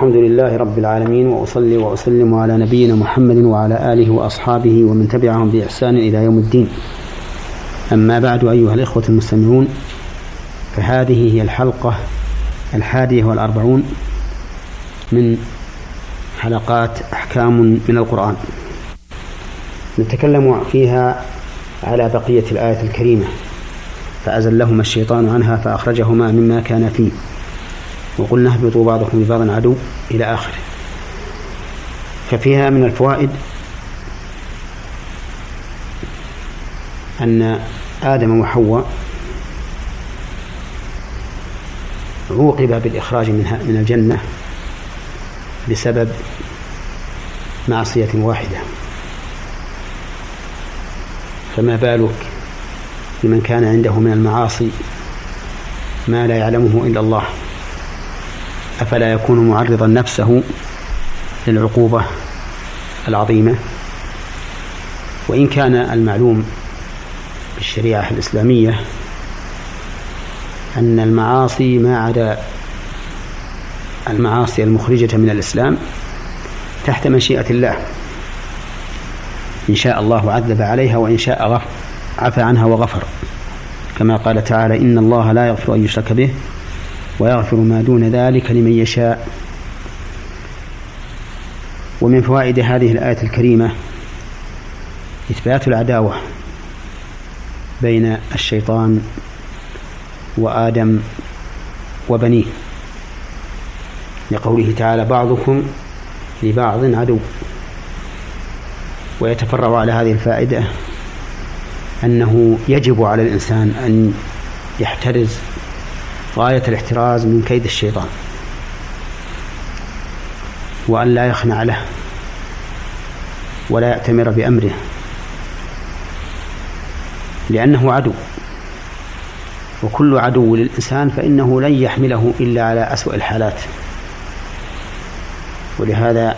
الحمد لله رب العالمين وأصلي وأسلم على نبينا محمد وعلى آله وأصحابه ومن تبعهم بإحسان إلى يوم الدين. أما بعد أيها الإخوة المستمعون فهذه هي الحلقة الحادية والأربعون من حلقات أحكام من القرآن. نتكلم فيها على بقية الآية الكريمة فأزلهما الشيطان عنها فأخرجهما مما كان فيه. وقلنا اهبطوا بعضكم لبعض عدو إلى آخره. ففيها من الفوائد أن آدم وحواء عوقب بالإخراج منها من الجنة بسبب معصية واحدة. فما بالك بمن كان عنده من المعاصي ما لا يعلمه إلا الله؟ أفلا يكون معرضا نفسه للعقوبة العظيمة؟ وإن كان المعلوم بالشريعة الإسلامية أن المعاصي ما عدا المعاصي المخرجة من الإسلام تحت مشيئة الله. إن شاء الله عذب عليها وإن شاء عفى عنها وغفر. كما قال تعالى إن الله لا يغفر أن يشرك به ويغفر ما دون ذلك لمن يشاء. ومن فوائد هذه الآية الكريمة إثبات العداوة بين الشيطان وآدم وبنيه. لقوله تعالى بعضكم لبعض عدو. ويتفرع على هذه الفائدة أنه يجب على الإنسان أن يحترز غاية الاحتراز من كيد الشيطان. وأن لا يخنع له ولا يأتمر بأمره. لأنه عدو. وكل عدو للإنسان فإنه لن يحمله إلا على أسوأ الحالات. ولهذا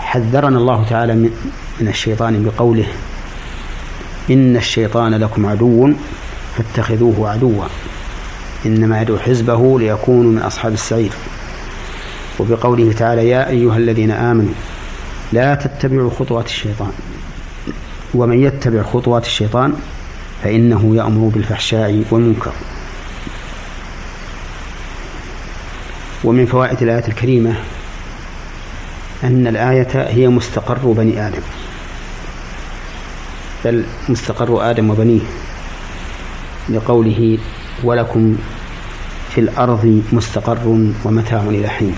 حذرنا الله تعالى من الشيطان بقوله إن الشيطان لكم عدو. فاتخذوه عدوا. إنما يدعو حزبه ليكونوا من أصحاب السعير. وبقوله تعالى يا أيها الذين آمنوا لا تتبعوا خطوات الشيطان. ومن يتبع خطوات الشيطان فإنه يأمر بالفحشاء والمنكر. ومن فوائد الآية الكريمة أن الآية هي مستقر بني آدم. بل مستقر آدم وبنيه. لقوله ولكم في الأرض مستقر ومتاع إلى حين.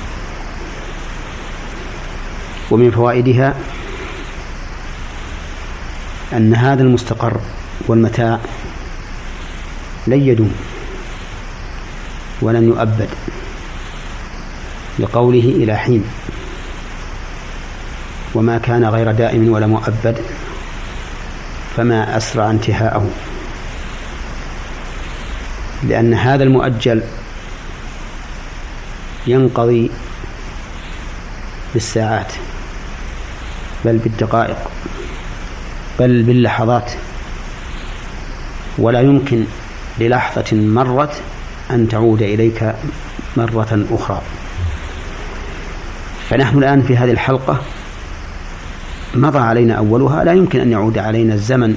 ومن فوائدها أن هذا المستقر والمتاع لن يدوم ولن يؤبد لقوله إلى حين. وما كان غير دائم ولا مؤبد فما أسرع انتهاءه. لأن هذا المؤجل ينقضي بالساعات بل بالدقائق بل باللحظات. ولا يمكن للحظة مرت أن تعود إليك مرة أخرى. فنحن الآن في هذه الحلقة مضى علينا أولها. لا يمكن أن يعود علينا الزمن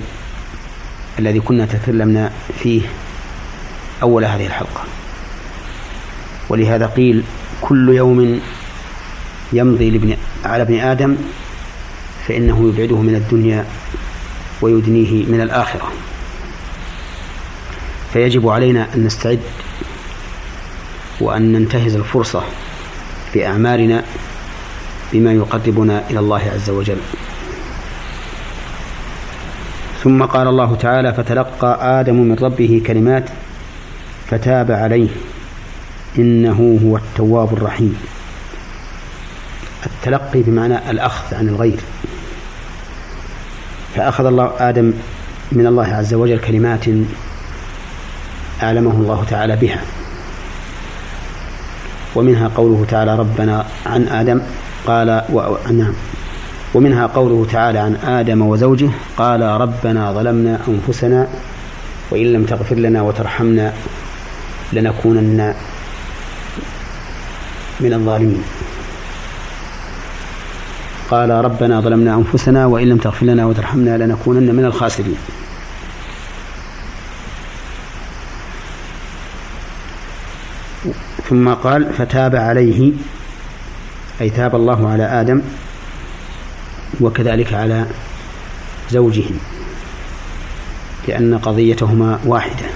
الذي كنا تكلمنا فيه. أول هذه الحلقة. ولهذا قيل كل يوم يمضي لابن على ابن آدم فإنه يبعده من الدنيا ويدنيه من الآخرة. فيجب علينا أن نستعد وأن ننتهز الفرصة في أعمالنا بما يقربنا إلى الله عز وجل. ثم قال الله تعالى فتلقى آدم من ربه كلمات فتاب عليه. إنه هو التواب الرحيم. التلقي بمعنى الأخذ عن الغير. فأخذ الله آدم من الله عز وجل كلمات أعلمه الله تعالى بها. ومنها قوله تعالى ربنا عن آدم قال. نعم. ومنها قوله تعالى عن آدم وزوجه قال ربنا ظلمنا أنفسنا وإن لم تغفر لنا وترحمنا لنكونن من الظالمين. قال ربنا ظلمنا أنفسنا وإن لم تغفر لنا وترحمنا لنكونن من الخاسرين. ثم قال فتاب عليه أي تاب الله على آدم وكذلك على زوجه لأن قضيتهما واحدة.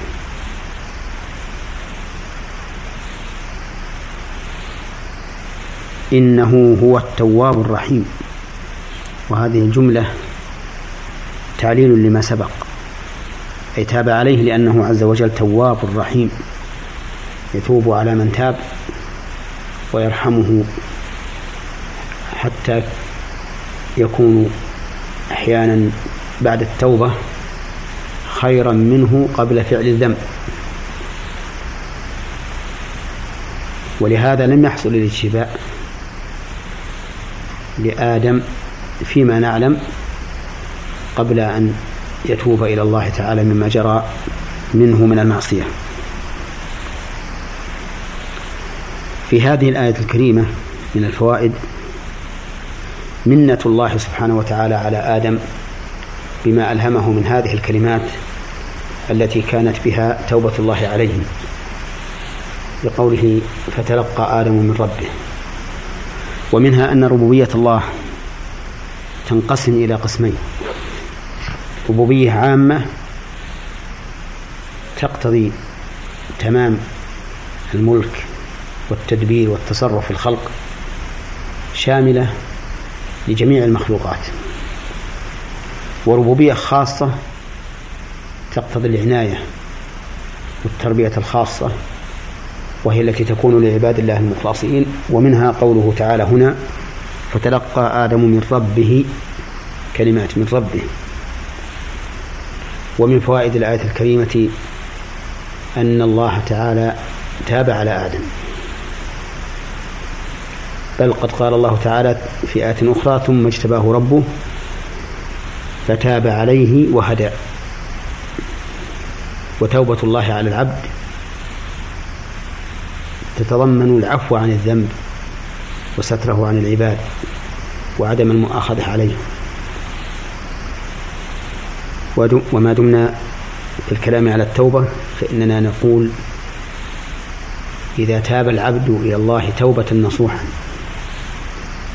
إنه هو التواب الرحيم. وهذه الجملة تعليل لما سبق. أي تاب عليه لأنه عز وجل تواب رحيم. يتوب على من تاب ويرحمه حتى يكون أحيانا بعد التوبة خيرا منه قبل فعل الذنب. ولهذا لم يحصل الاجتباء. لآدم فيما نعلم قبل أن يتوب إلى الله تعالى مما جرى منه من المعصية. في هذه الآية الكريمة من الفوائد منة الله سبحانه وتعالى على آدم بما ألهمه من هذه الكلمات التي كانت بها توبة الله عليه بقوله فتلقى آدم من ربه. ومنها أن ربوبية الله تنقسم إلى قسمين. ربوبية عامة تقتضي تمام الملك والتدبير والتصرف في الخلق شاملة لجميع المخلوقات. وربوبية خاصة تقتضي العناية والتربية الخاصة وهي التي تكون لعباد الله المخلصين ومنها قوله تعالى هنا فتلقى آدم من ربه كلمات من ربه. ومن فوائد الآية الكريمة أن الله تعالى تاب على آدم. بل قد قال الله تعالى في آية أخرى ثم اجتباه ربه فتاب عليه وهدى. وتوبة الله على العبد تتضمن العفو عن الذنب وستره عن العباد وعدم المؤاخذة عليه وما دمنا في الكلام على التوبة فإننا نقول إذا تاب العبد إلى الله توبة نصوحا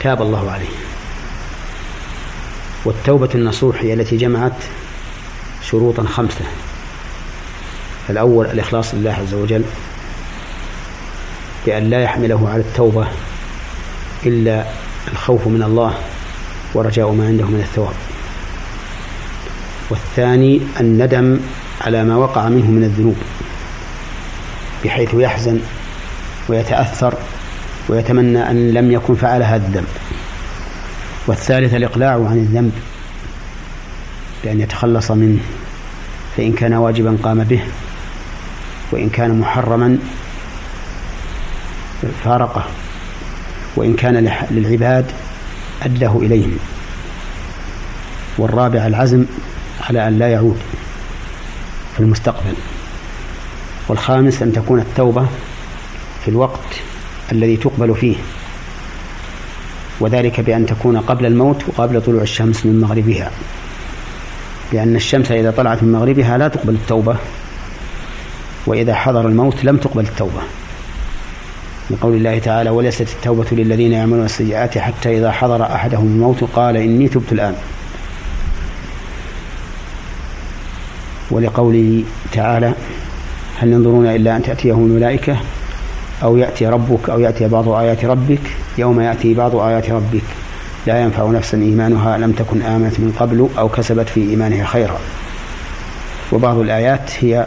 تاب الله عليه. والتوبة النصوح هي التي جمعت شروطا خمسة. الأول الإخلاص لله عز وجل بأن لا يحمله على التوبة إلا الخوف من الله ورجاء ما عنده من الثواب. والثاني الندم على ما وقع منه من الذنوب بحيث يحزن ويتأثر ويتمنى أن لم يكن فعل هذا الذنب. والثالث الإقلاع عن الذنب بأن يتخلص منه فإن كان واجبا قام به وإن كان محرما فارقه وإن كان للعباد أداه إليهم. والرابع العزم على أن لا يعود في المستقبل. والخامس أن تكون التوبة في الوقت الذي تقبل فيه. وذلك بأن تكون قبل الموت وقبل طلوع الشمس من مغربها. لأن الشمس إذا طلعت من مغربها لا تقبل التوبة وإذا حضر الموت لم تقبل التوبة. لقول الله تعالى وليست التوبة للذين يعملون السيئات حتى إذا حضر أحدهم الموت قال إني تبت الآن ولقوله تعالى هل ينظرون إلا أن تأتيهم الملائكة أو يأتي ربك أو يأتي بعض آيات ربك؟ يوم يأتي بعض آيات ربك. لا ينفع نفسا إيمانها لم تكن آمنت من قبل أو كسبت في إيمانها خيرا وبعض الآيات هي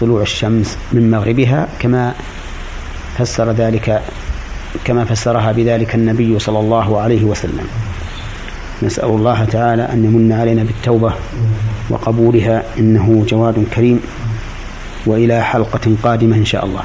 طلوع الشمس من مغربها كما فسر ذلك كما فسرها بذلك النبي صلى الله عليه وسلم. نسأل الله تعالى أن يمن علينا بالتوبة وقبولها إنه جواد كريم وإلى حلقة قادمة إن شاء الله.